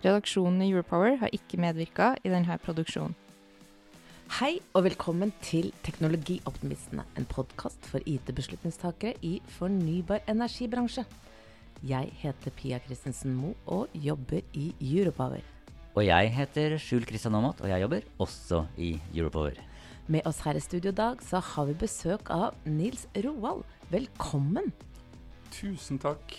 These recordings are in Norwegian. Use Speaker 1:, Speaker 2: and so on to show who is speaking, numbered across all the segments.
Speaker 1: Redaksjonen i Europower har ikke medvirka i denne produksjonen.
Speaker 2: Hei og velkommen til Teknologioptimistene, en podkast for IT-beslutningstakere i fornybar energibransje. Jeg heter Pia Christensen Moe og jobber i Europower.
Speaker 3: Og jeg heter Skjul Kristian Aamodt, og jeg jobber også i Europower.
Speaker 2: Med oss her i studio i dag så har vi besøk av Nils Roald. Velkommen!
Speaker 4: Tusen takk.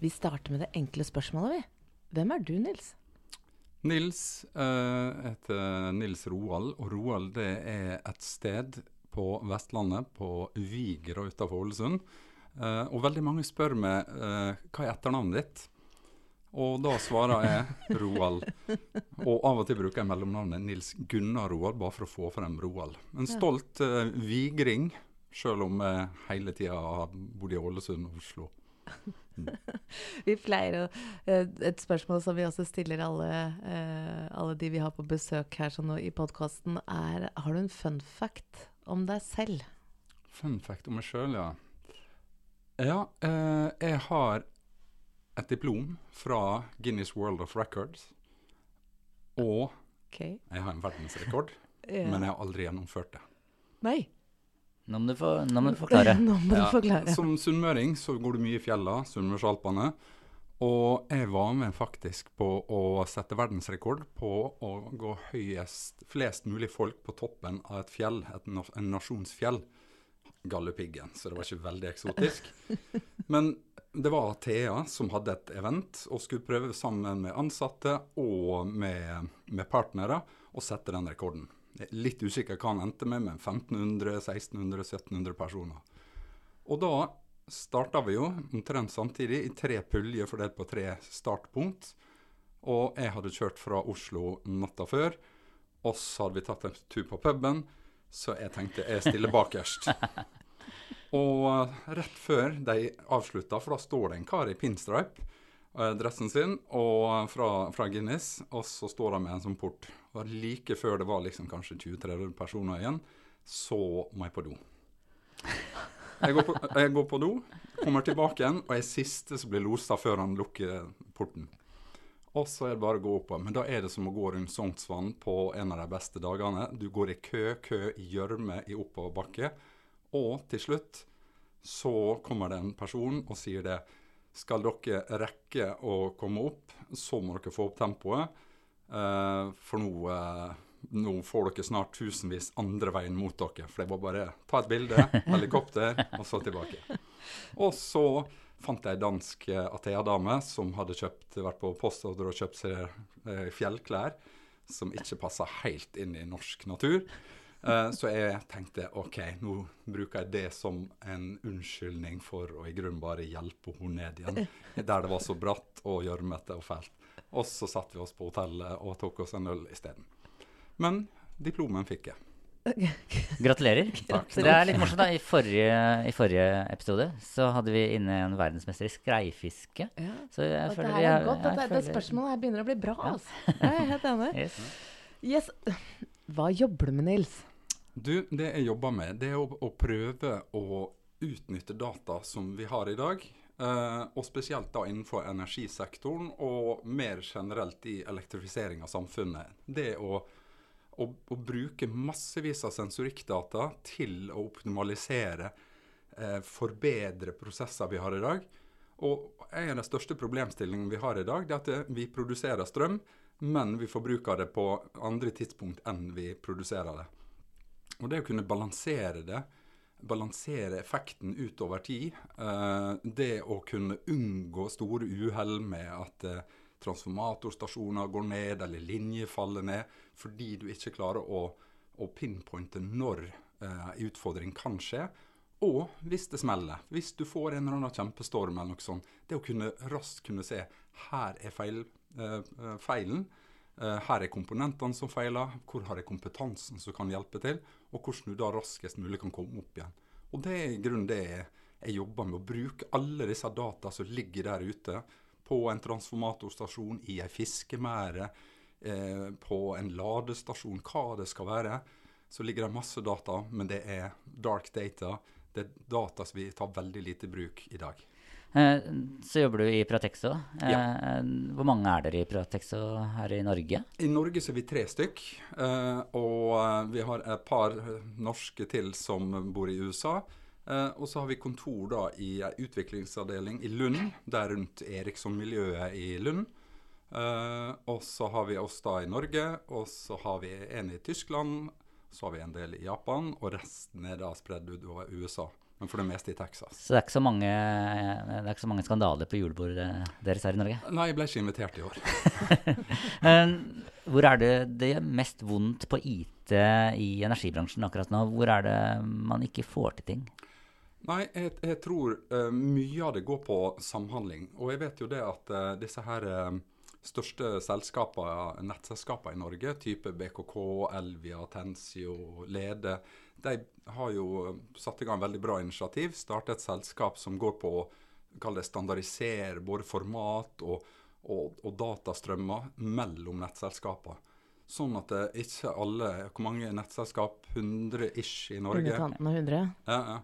Speaker 2: Vi starter med det enkle spørsmålet, vi. Hvem er du, Nils?
Speaker 4: Nils uh, heter Nils Roald, og Roald det er et sted på Vestlandet, på Vigra utenfor Ålesund. Uh, og veldig mange spør meg uh, hva er etternavnet ditt? Og da svarer jeg Roald. Og av og til bruker jeg mellomnavnet Nils Gunnar Roald, bare for å få frem Roald. En stolt uh, vigring, sjøl om jeg hele tida har bodd i Ålesund og Oslo.
Speaker 2: Vi pleier å eh, Et spørsmål som vi også stiller alle, eh, alle de vi har på besøk her sånn i podkasten, er Har du en fun fact om deg selv?
Speaker 4: Fun fact om meg sjøl, ja. Ja, eh, jeg har et diplom fra Guinness World of Records. Og
Speaker 2: okay.
Speaker 4: jeg har en verdensrekord,
Speaker 2: Ja.
Speaker 4: men jeg har aldri gjennomført det.
Speaker 2: Nei.
Speaker 3: Nå må du, for, nå må du forklare.
Speaker 2: Nå må du
Speaker 4: Ja. Som sunnmøring så går du mye i fjella, Sunnmørsalpene. Og jeg var med faktisk på å sette verdensrekord på å gå høyest, flest mulig folk på toppen av et fjell, et, na- en nasjonsfjell. Galdhøpiggen, så det var ikke veldig eksotisk. Men det var Thea som hadde et event og skulle prøve sammen med ansatte og med, med partnere å sette den rekorden. Litt usikker hva han endte med, men 1500, 1600, 1700 personer. Og da starta vi jo omtrent samtidig i tre puljer fordelt på tre startpunkt. Og jeg hadde kjørt fra Oslo natta før. Og så hadde vi tatt en tur på puben, så jeg tenkte jeg stiller bakerst. Og rett før de avslutta, for da står det en kar i pinstripe, dressen sin, og fra, fra Guinness, og så står han med en sånn port. Og like før det var liksom kanskje 20-30 personer igjen, så må jeg på do. Jeg går på, jeg går på do, kommer tilbake igjen, og jeg er siste som blir losa før han lukker porten. Og så er det bare å gå opp. Men da er det som å gå rundt Sognsvann på en av de beste dagene. Du går i kø, kø i gjørme i oppoverbakke. Og til slutt så kommer det en person og sier det. Skal dere rekke å komme opp, så må dere få opp tempoet. Eh, for nå, eh, nå får dere snart tusenvis andre veien mot dere. For det var bare ta et bilde, helikopter, og så tilbake. Og så fant jeg ei dansk eh, Athea-dame som hadde kjøpt, vært på postordre og kjøpt seg fjellklær som ikke passa helt inn i norsk natur. Eh, så jeg tenkte OK, nå bruker jeg det som en unnskyldning for å i grunnen bare hjelpe henne ned igjen. Der det var så bratt og gjørmete og fælt. Og så satte vi oss på hotellet og tok oss en øl isteden. Men diplomen fikk jeg.
Speaker 3: Gratulerer.
Speaker 4: Takk.
Speaker 3: Det er litt morsomt, da. I forrige, I forrige episode så hadde vi inne en verdensmester i skreifiske.
Speaker 2: Ja.
Speaker 3: Så jeg føler
Speaker 2: det er godt.
Speaker 3: jeg
Speaker 2: jeg det
Speaker 3: føler-
Speaker 2: spørsmålet her begynner å bli bra.
Speaker 3: Ja.
Speaker 2: Altså. Jeg er helt enig.
Speaker 3: Yes.
Speaker 2: Yes. Hva jobber du med, Nils?
Speaker 4: Du, det jeg jobber med, det er å, å prøve å utnytte data som vi har i dag. Uh, og spesielt da innenfor energisektoren, og mer generelt i elektrifisering av samfunnet. Det å, å, å bruke massevis av sensorikkdata til å optimalisere, uh, forbedre prosesser vi har i dag. Og en av de største problemstillingene vi har i dag, det er at eh, vi produserer strøm, men vi forbruker det på andre tidspunkt enn vi produserer det. Og det å kunne balansere det, balansere effekten utover tid, eh, det å kunne unngå store uhell med at eh, transformatorstasjoner går ned eller linjer faller ned, fordi du ikke klarer å, å pinpointe når eh, utfordring kan skje. Og hvis det smeller, hvis du får en eller annen kjempestorm eller noe sånt, det å kunne raskt kunne se her er feil, eh, eh feilen. Eh, her er komponentene som feiler, hvor har jeg kompetansen som kan hjelpe til, og hvordan du da raskest mulig kan komme opp igjen. Og Det er i grunnen det jeg, jeg jobber med, å bruke alle disse data som ligger der ute, på en transformatorstasjon, i ei fiskemære, eh, på en ladestasjon, hva det skal være. Så ligger det masse data, men det er dark data. Det er data som vi tar veldig lite bruk i dag.
Speaker 3: Eh, så jobber du i Pratexo. Eh,
Speaker 4: Ja.
Speaker 3: Hvor mange er dere i Pratexo her i Norge?
Speaker 4: I Norge så er vi tre stykk, eh, og eh, vi har et par eh, norske til som bor i USA. Eh, og så har vi kontor da i ei utviklingsavdeling i Lund, der rundt Eriksson-miljøet i Lund. Eh, og så har vi oss da i Norge, og så har vi en i Tyskland, så har vi en del i Japan, og resten er da spredd utover USA. Men for det meste i Texas.
Speaker 3: Så det er ikke så mange, det er ikke så mange skandaler på julebordet deres her i Norge?
Speaker 4: Nei, jeg ble ikke invitert i år.
Speaker 3: Eh, Hvor er det det gjør mest vondt på IT i energibransjen akkurat nå? Hvor er det man ikke får til ting?
Speaker 4: Nei, jeg, jeg tror uh, mye av det går på samhandling. Og jeg vet jo det at uh, disse her uh, største selskapene, nettselskapene i Norge, type BKK, Elvia, Tensio, Lede, de har jo satt i gang veldig bra initiativ. Startet et selskap som går på å det standardisere både format og, og, og datastrømmer mellom nettselskapene. Sånn at det ikke alle Hvor mange nettselskap? 100 ish i Norge.
Speaker 2: Underkanten av 100.
Speaker 4: Ja, ja.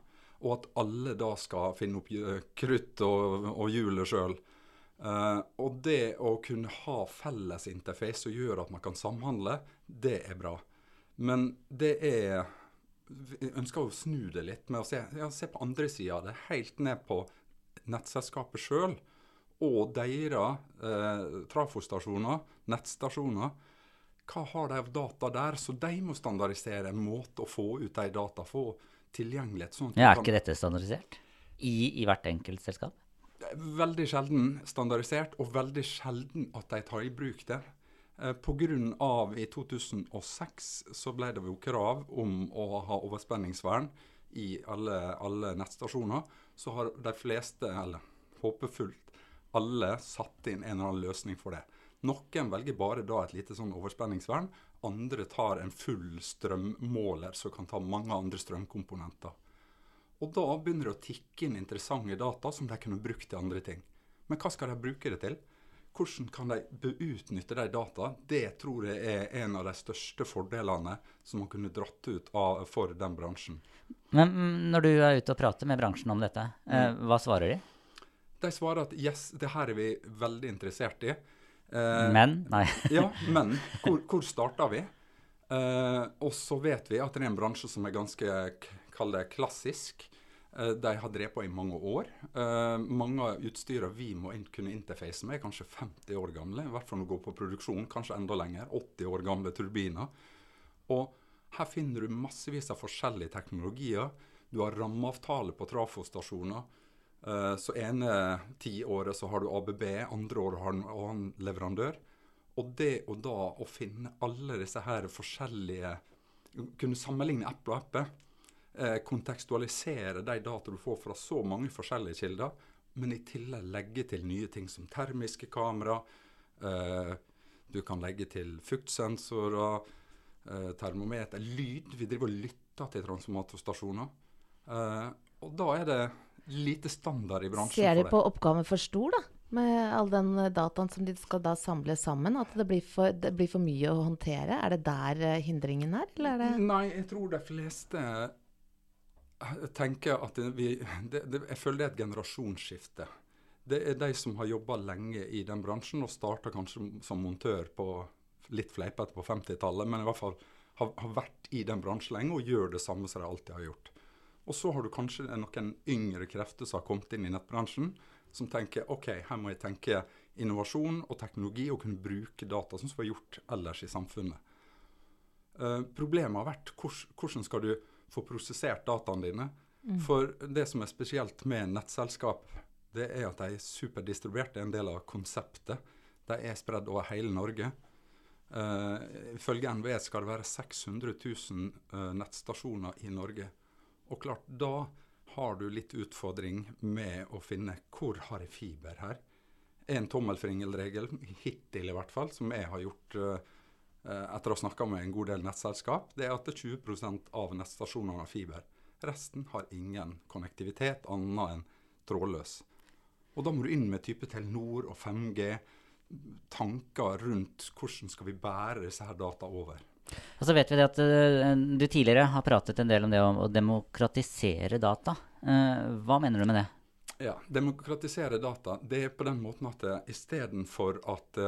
Speaker 4: Og at alle da skal finne opp eh, krutt og, og hjulet sjøl. og det å kunne ha felles interface som gjør at man kan samhandle, det er bra. Men det er ønsker å snu det litt med å se, ja, se på andre sida av det. Helt ned på nettselskapet sjøl og deres eh, trafostasjoner, nettstasjoner. Hva har de av data der? Så de må standardisere en måte å få ut de data få tilgjengelighet. Sånn
Speaker 3: Ja, er ikke dette standardisert? I, i hvert enkelt selskap?
Speaker 4: Veldig sjelden standardisert, og veldig sjelden at de tar i bruk det. Eh, Pga. i 2006 så ble det jo krav om å ha overspenningsvern i alle, alle nettstasjoner. Så har de fleste, eller håpefullt alle, satt inn en eller annen løsning for det. Noen velger bare da et lite sånn overspenningsvern. Andre tar en full strømmåler som kan ta mange andre strømkomponenter. Og da begynner det å tikke inn interessante data som de kunne brukt til andre ting. Men hva skal de bruke det til? Hvordan kan de utnytte de data? Det tror jeg er en av de største fordelene som man kunne dratt ut av, for den bransjen.
Speaker 3: Men mm, når du er ute og prater med bransjen om dette, eh,
Speaker 4: Mm.
Speaker 3: hva svarer de?
Speaker 4: De svarer at yes, det her er vi veldig interessert i. Eh,
Speaker 3: Men? Nei.
Speaker 4: Ja, men hvor, hvor starter vi? Eh, og så vet vi at det er en bransje som er ganske kall det klassisk. Eh, de har drevet på i mange år. Eh, mange av utstyrene vi må kunne interface med, er kanskje 50 år gamle. I hvert fall når du går på produksjon, kanskje enda lenger. 80 år gamle turbiner. Og her finner du massevis av forskjellige teknologier. Du har rammeavtale på trafostasjoner. Eh, så ene tiåret så har du ABB, andre året har du en annen leverandør. Og det å da å finne alle disse her forskjellige Kunne sammenligne eple og eple. Eh, kontekstualisere de data du får fra så mange forskjellige kilder. Men i tillegg legge til nye ting som termiske kamera. Eh, du kan legge til fuktsensorer, eh, termometer, lyd. Vi driver og lytter til transformatorstasjoner. Eh, og da er det lite standard i bransjen
Speaker 2: Ser de på oppgaven for stor, da? Med all den dataen som de skal da samle sammen? At det blir for, det blir for mye å håndtere? Er det der hindringen er, eller er det
Speaker 4: Nei, jeg tror de fleste tenker at vi, det, det, Jeg føler det er et generasjonsskifte. Det er de som har jobba lenge i den bransjen og starta kanskje som montør på litt fleipete på 50-tallet, men i hvert fall har, har vært i den bransjen lenge og gjør det samme som de alltid har gjort. Og så har du kanskje noen yngre krefter som har kommet inn i nettbransjen, som tenker OK, her må jeg tenke innovasjon og teknologi og kunne bruke data sånn som vi har gjort ellers i samfunnet. Uh, problemet har vært hvordan, skal du få prosessert dataene dine. Mm. For det som er spesielt med nettselskap, det er at de er superdistribuert. Det er en del av konseptet. De er spredd over hele Norge. Uh, ifølge NVE skal det være 600 000 uh, nettstasjoner i Norge. Og klart, da har du litt utfordring med å finne hvor har jeg fiber her. En tommelfingerregel, hittil i hvert fall, som jeg har gjort uh, etter å ha snakka med en god del nettselskap, det er at 20 av nettstasjonene har fiber. Resten har ingen konnektivitet annet enn trådløs. Og da må du inn med type Telenor og 5G, tanker rundt hvordan skal vi bære disse her data over.
Speaker 3: Og så vet vi at uh, du tidligere har pratet en del om det om å demokratisere data. Uh, hva mener du med det?
Speaker 4: Ja, Demokratisere data det er på den måten at istedenfor at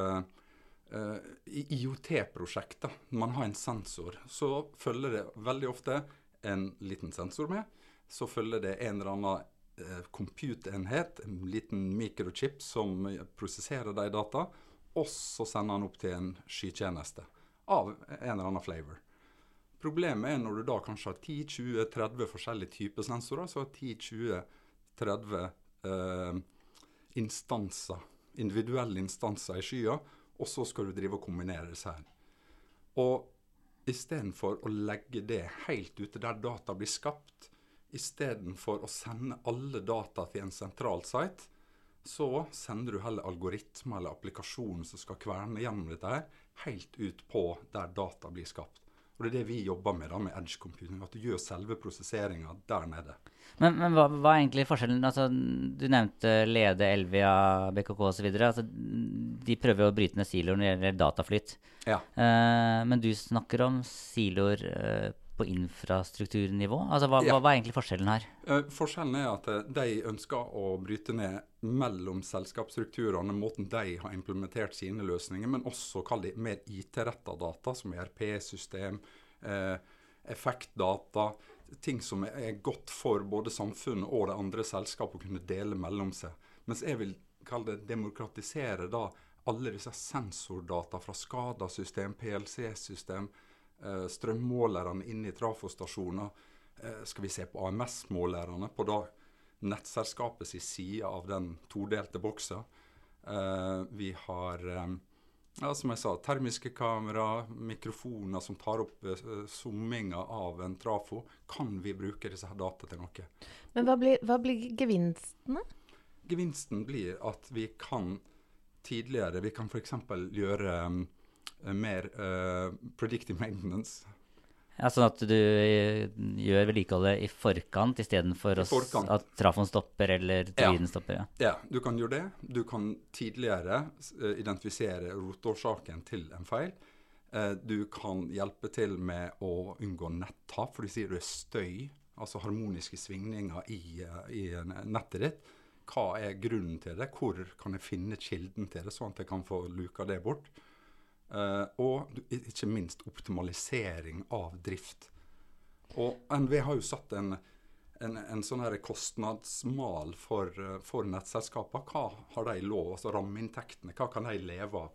Speaker 4: uh, i IOT-prosjekter man har en sensor, så følger det veldig ofte en liten sensor med. Så følger det en eller annen uh, compute-enhet, en liten mikrochip som prosesserer de data. Og så sender han opp til en skytjeneste av en eller annen flavor. Problemet er når du da kanskje har 10-20-30 forskjellige typer sensorer, så har 10-20-30 uh, instanser, individuelle instanser i skya, og så skal du drive og kombinere disse her. Og istedenfor å legge det helt ute der data blir skapt, istedenfor å sende alle data til en sentral site, så sender du heller algoritmer eller applikasjoner som skal kverne gjennom dette her, helt ut på der data blir skapt. Og Det er det vi jobber med da med edge computing, at du gjør selve prosesseringa der nede.
Speaker 3: Men, men hva, hva, er egentlig forskjellen? Altså, du nevnte Lede, Elvia, BKK osv. Altså, de prøver jo å bryte ned siloer når det gjelder dataflytt.
Speaker 4: Ja.
Speaker 3: Uh, men du snakker om siloer uh, på infrastrukturnivå? Altså, hva, ja. hva, er egentlig forskjellen her?
Speaker 4: Uh, forskjellen er at uh, de ønsker å bryte ned mellom selskapsstrukturene, måten de har implementert sine løsninger, men også kall det mer IT-retta data, som ERP-system, uh, effektdata. Ting som er godt for både samfunnet og det andre selskapet å kunne dele mellom seg. Mens jeg vil kalle det demokratisere da alle disse sensordata fra SCADA-system, PLC-system, Eh, strømmålerne inne i trafostasjoner. Eh, skal vi se på AMS-målerne på da nettselskapets side av den todelte boksen. Eh, vi har ja, som jeg sa, termiske kamera, mikrofoner som tar opp summinga av en trafo. Kan vi bruke disse her data til noe?
Speaker 2: Men hva blir, hva blir gevinstene?
Speaker 4: Gevinsten blir at vi kan tidligere Vi kan f.eks. gjøre Eh, mer uh, predictive maintenance.
Speaker 3: Ja, Sånn at du eh, gjør vedlikeholdet i forkant istedenfor at trafoen stopper eller tiden ja. stopper?
Speaker 4: Ja. ja, du kan gjøre det. Du kan tidligere uh, identifisere rotårsaken til en feil. Uh, du kan hjelpe til med å unngå nettap, for du sier det er støy, altså harmoniske svingninger i, i nettet ditt. Hva er grunnen til det? Hvor kan jeg finne kilden til det, sånn at jeg kan få luka det bort? Uh, og ikke minst optimalisering av drift. Og NV har jo satt en, en, en sånn her kostnadsmal for, uh, for nettselskapene. Hva har de lov, altså rammeinntektene, hva kan de leve av?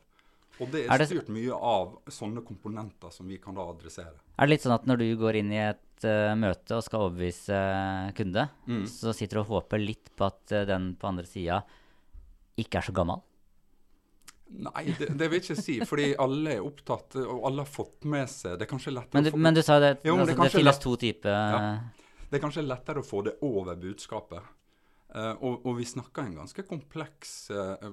Speaker 4: Og det er, styrt mye av sånne komponenter som vi kan da adressere.
Speaker 3: Er det litt sånn at når du går inn i et uh, møte og skal overbevise kunde, mm. så sitter du og håper litt på at den på andre sida ikke er så gammel?
Speaker 4: Nei, det, det, vil jeg ikke si. Fordi alle er opptatt, og alle har fått med seg Det er kanskje lettere
Speaker 3: Men du,
Speaker 4: å få,
Speaker 3: men du sa det, jo, altså, det, det finnes to typer ja,
Speaker 4: Det er kanskje lettere å få det over budskapet. Uh, og, og, vi snakker en ganske kompleks uh,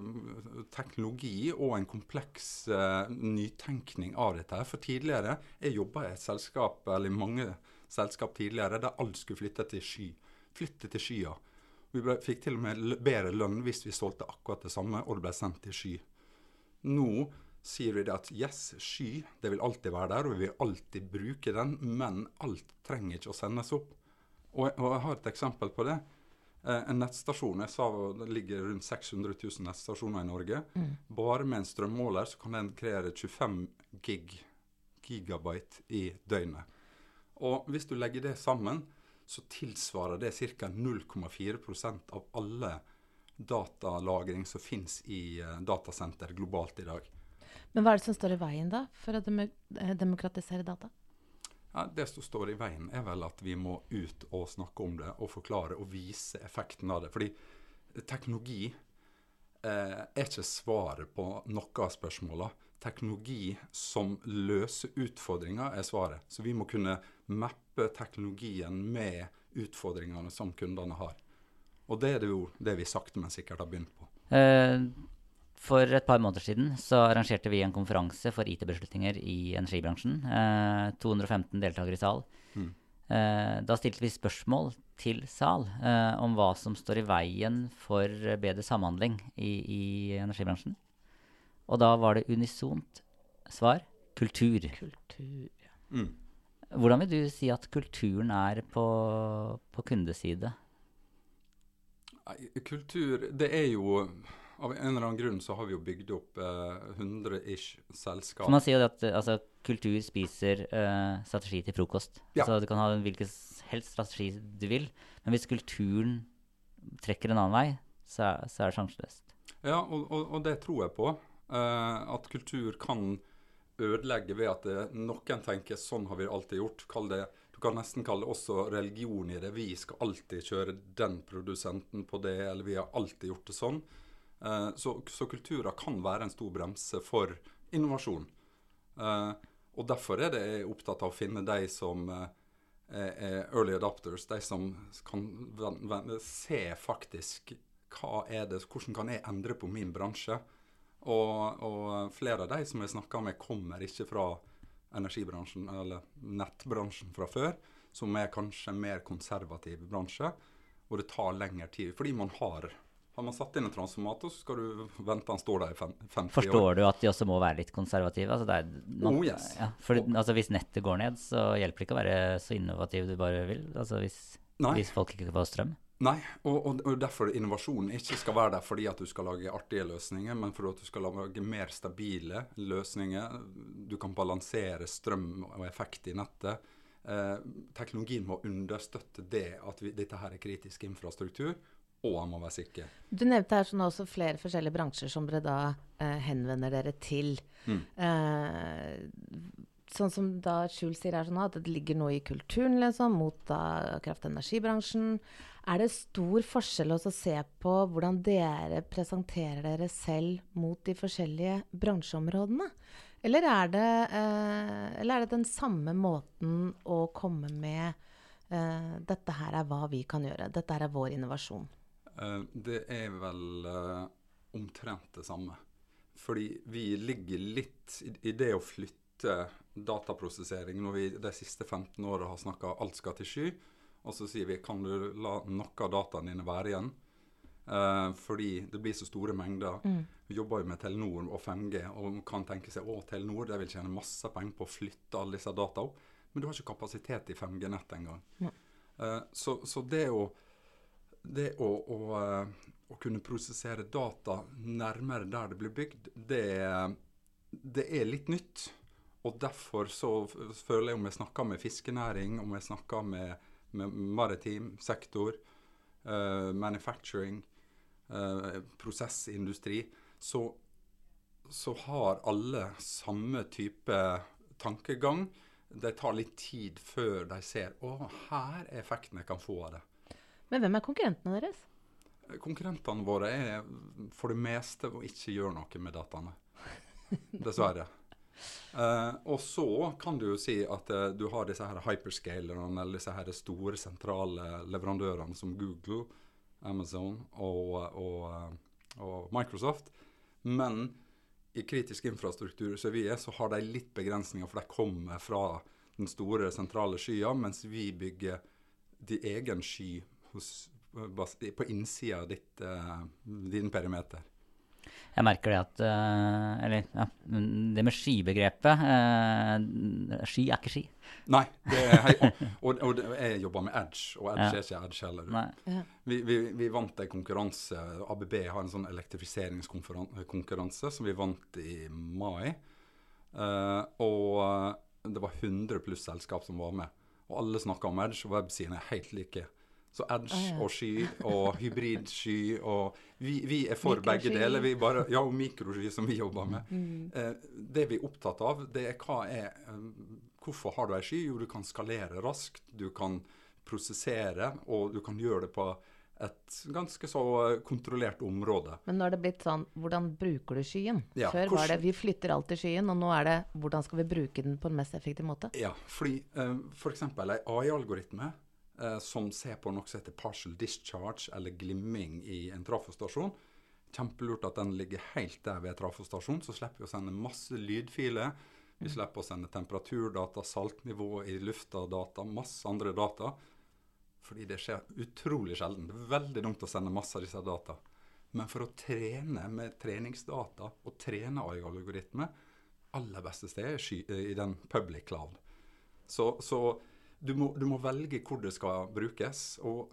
Speaker 4: teknologi og en kompleks uh, nytenkning av dette. her. For tidligere Jeg jobba i et selskap, eller mange selskap tidligere der alt skulle flytte til sky. Flytte til skya. Vi ble, fikk til og med bedre lønn hvis vi solgte akkurat det samme, og det ble sendt til sky. Nå sier vi det at yes, sky det vil alltid være der, og vi vil alltid bruke den, men alt trenger ikke å sendes opp. Og, og jeg har et eksempel på det. Eh, en nettstasjon jeg sa det ligger rundt 600 000 nettstasjoner i Norge. Mm. Bare med en strømmåler så kan den kreere 25 gig, gigabyte i døgnet. Og hvis du legger det sammen, så tilsvarer det ca. 0,4% av alle datalagring som finnes i uh, datasenter globalt i dag.
Speaker 2: Men hva er det som står i veien da, for å demokratisere data?
Speaker 4: Ja, det som står i veien, er vel at vi må ut og snakke om det og forklare og vise effekten av det. Fordi teknologi eh, er ikke svaret på noe av spørsmålene. Teknologi som løser utfordringer, er svaret. Så vi må kunne mappe teknologien med utfordringene som kundene har. Og det er det jo det vi sakte, men sikkert har begynt på.
Speaker 3: Eh, for et par måneder siden så arrangerte vi en konferanse for IT-beslutninger i energibransjen. Eh, 215 deltakere i sal. Mm. Eh, da stilte vi spørsmål til sal eh, om hva som står i veien for bedre samhandling i, i, energibransjen. Og da var det unisont svar kultur.
Speaker 2: Kultur.
Speaker 3: Mm. Hvordan vil du si at kulturen er på, på kundeside?
Speaker 4: Kultur, det er jo av en eller annen grunn så har vi jo bygd opp eh, 100-ish selskap.
Speaker 3: Så man sier jo at altså, kultur spiser eh, strategi til frokost. Ja. Så du kan ha hvilken helst strategi du vil, men hvis kulturen trekker en annen vei, så, så er det sjanseløst.
Speaker 4: Ja, og, og, og, det tror jeg på. Eh, at kultur kan ødelegge ved at det, noen tenker sånn har vi alltid gjort. Kall det, du kan nesten kalle også religion i det. Vi skal alltid kjøre den produsenten på det, eller vi har alltid gjort det sånn. Eh, så, så kulturer kan være en stor bremse for innovasjon. Eh, og Derfor er det jeg opptatt av å finne de som eh, er early adopters, de som kan se faktisk hva er det, hvordan kan jeg endre på min bransje. Og, og flere av de som jeg snakker med, kommer ikke fra energibransjen eller nettbransjen fra før, som er kanskje en mer konservativ bransje. Og det tar lengre tid, fordi man har har man satt inn en transformator, så skal du vente han står der i 50 år.
Speaker 3: Forstår du at de også må være litt konservative? Altså er,
Speaker 4: man, oh, yes.
Speaker 3: ja, for altså, Hvis nettet går ned, så hjelper det ikke å være så innovativ du bare vil. Altså hvis, hvis folk ikke får strøm.
Speaker 4: Nei, og, og, og, derfor innovasjonen ikke skal være der fordi at du skal lage artige løsninger, men for at du skal lage mer stabile løsninger. Du kan balansere strøm og effekt i nettet. Eh, teknologien må understøtte det at vi, dette her er kritisk infrastruktur og han må være sikker.
Speaker 2: Du nevnte her sånn også flere forskjellige bransjer som dere da eh, henvender dere til. Mm. Eh, sånn som da Skjul sier her sånn at det ligger noe i kulturen, liksom, mot da kraft- og energibransjen. Er det stor forskjell å se på hvordan dere presenterer dere selv mot de forskjellige bransjeområdene? Eller er det, eh, eller er det den samme måten å komme med eh, dette her er hva vi kan gjøre, dette her er vår innovasjon?
Speaker 4: Eh, det er vel uh, omtrent det samme. Fordi vi ligger litt i det å flytte dataprosessering når vi de siste 15 åra har snakka alt skal til sky, og så sier vi kan du la noe av dataene dine være igjen? Eh, fordi det blir så store mengder. Mm. Vi jobber jo med Telenor og 5G og kan tenke seg å Telenor de vil tjene masse penger på å flytte alle disse data opp, men du har ikke kapasitet i 5G-nettet engang. Ja. Eh, så, så det å det å, å, eh, å, kunne prosessere data nærmere der det blir bygd, det, det, er litt nytt. Og derfor så føler jeg om jeg snakker med fiskenæring, om jeg snakker med, med maritim sektor, uh, manufacturing, uh, prosessindustri, så, så har alle samme type tankegang. Det tar litt tid før de ser å, her er effekten jeg kan få av det.
Speaker 2: Men hvem er konkurrentene deres?
Speaker 4: Konkurrentene våre er for det meste å ikke gjøre noe med dataene. Dessverre. Uh, og så kan du jo si at uh, du har disse her hyperscalerne, eller disse her store sentrale leverandørene som Google, Amazon og, og, uh, og Microsoft. Men i kritisk infrastruktur som vi er, så har de litt begrensninger, for de kommer fra den store sentrale skya, mens vi bygger de egen sky hos, på innsida av uh, din perimeter?
Speaker 3: Jeg merker det at uh, Eller ja, det med skibegrepet uh, Ski er ikke ski.
Speaker 4: Nei. Er, og, og, og, jeg jobber med Edge, og Edge ja. er ikke Edge heller. Vi, vi, vi, vant en konkurranse. ABB har en sånn elektrifiseringskonkurranse som vi vant i mai. Uh, og det var 100 pluss selskap som var med. Og alle snakka om Edge, og websidene er helt like. Så edge
Speaker 2: Ah, ja.
Speaker 4: og sky og hybridsky og Vi, vi er for
Speaker 2: Mikrosky.
Speaker 4: begge deler. Vi bare, ja, og mikrosky som vi jobber med.
Speaker 2: Mm.
Speaker 4: Eh, det vi er opptatt av, det er hva er eh, Hvorfor har du ei sky? Jo, du kan skalere raskt. Du kan prosessere, og du kan gjøre det på et ganske så eh, kontrollert område.
Speaker 2: Men nå er det blitt sånn Hvordan bruker du skyen?
Speaker 4: Ja,
Speaker 2: Før var det vi flytter alltid skyen, og nå er det hvordan skal vi bruke den på en mest effektiv måte?
Speaker 4: Ja, fordi eh, f.eks. en AI-algoritme eh, som ser på noe som heter partial discharge, eller glimming i en trafostasjon. Kjempelurt at den ligger helt der ved trafostasjonen, så slipper vi å sende masse lydfiler. Vi slipper å sende temperaturdata, saltnivå i lufta, data, masse andre data. Fordi det skjer utrolig sjelden. Det er veldig dumt å sende masse av disse data. Men for å trene med treningsdata og trene AI-algoritmer, aller beste sted er i den public cloud. Så, så du, må, du må velge hvor det skal brukes. Og,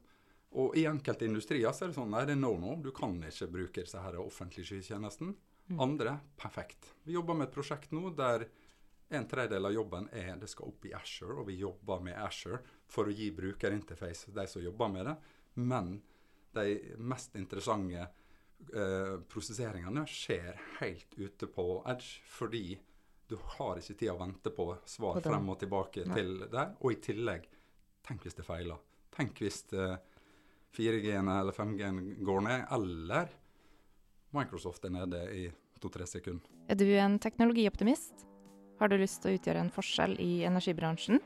Speaker 4: og i enkelte industrier så er det sånn nei, det er no no. Du kan ikke bruke disse her offentlige skytjenestene. Andre perfekt. Vi jobber med et prosjekt nå der en tredjedel av jobben er det skal opp i Asher, og vi jobber med Asher for å gi brukerinterface de som jobber med det. Men de mest interessante eh, prosesseringene skjer helt ute på Edge, fordi du har ikke tid å vente på svar
Speaker 2: På
Speaker 4: frem og tilbake
Speaker 2: Nei.
Speaker 4: til det. Og i tillegg, tenk hvis det feiler. Tenk hvis eh, 4G-en eller 5G-en går ned, eller Microsoft er nede i to-tre sekunder.
Speaker 1: Er du en teknologioptimist? Har du lyst til å utgjøre en forskjell i energibransjen?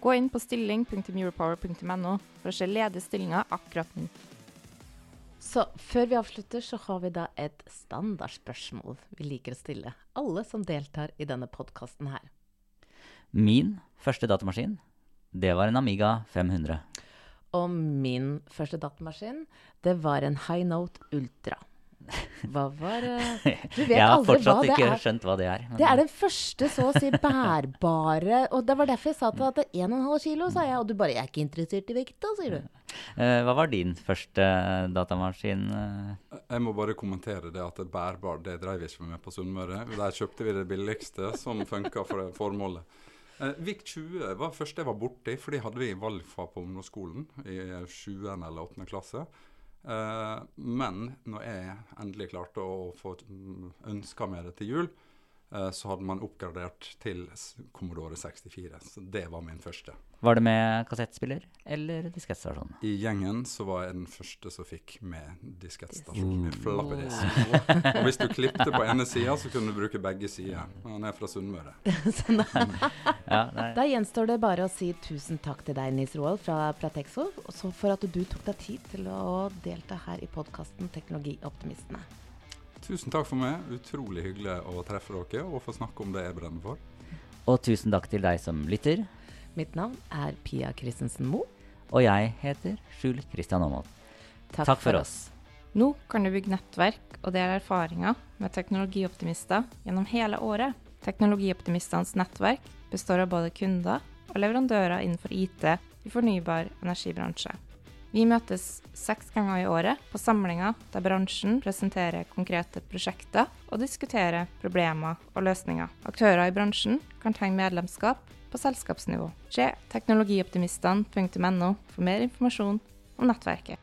Speaker 1: Gå inn på stilling.europower.no for å se ledige stillinger akkurat nå.
Speaker 2: Så før vi avslutter, så har vi da et standardspørsmål vi liker å stille alle som deltar i denne podkasten her.
Speaker 3: Min første datamaskin, det var en Amiga 500.
Speaker 2: Og min første datamaskin, det var en High Note Ultra. Hva var eh, Du vet
Speaker 3: Jeg har fortsatt ikke
Speaker 2: er.
Speaker 3: skjønt hva det er. men-
Speaker 2: Det er den første så å si bærbare Og det var derfor jeg sa til deg at det er 1,5 kilo, sa jeg. Og du bare 'jeg er ikke interessert i vekta', sier du.
Speaker 3: Eh, hva var din første datamaskin? eh?
Speaker 4: Jeg må bare kommentere det at det er bærbar, det drev vi ikke med på Sunnmøre. Der kjøpte vi det billigste som funka for det formålet. VIK 20 var første jeg var borti, for det hadde vi i valgfag på ungdomsskolen i 7. eller 8. klasse. Eh, men når jeg endelig klarte å få mm, ønska meg det til jul, så hadde man oppgradert til Commodore 64. Så det var min første.
Speaker 3: Var det med kassettspiller eller diskettstasjon?
Speaker 4: I gjengen så var jeg den første som fikk med diskettstasjon med floppy. Og hvis du klippte på ene sida, så kunne du bruke begge sider. Han er fra Sunnmøre.
Speaker 3: Ja.
Speaker 2: Da gjenstår det bare å si tusen takk til deg, Nils Roald fra Pratexo, for at du tok deg tid til å delta her i podkasten Teknologioptimistene.
Speaker 4: Tusen takk for meg. Utrolig hyggelig å treffe dere og få snakke om det jeg brenner for.
Speaker 3: Og tusen takk til deg som lytter.
Speaker 2: Mitt navn er Pia Christensen Moe.
Speaker 3: Og jeg heter Skjul Kristian Aamodt. Takk for oss.
Speaker 1: Nå kan du bygge nettverk og dele erfaringer med teknologioptimister gjennom hele året. Teknologioptimistenes nettverk består av både kunder og leverandører innenfor IT i fornybar energibransje. Vi møtes seks ganger i året på samlinger der bransjen presenterer konkrete prosjekter og diskuterer problemer og løsninger. Aktører i bransjen kan tegne medlemskap på selskapsnivå. Se teknologioptimistene.no for mer informasjon om nettverket.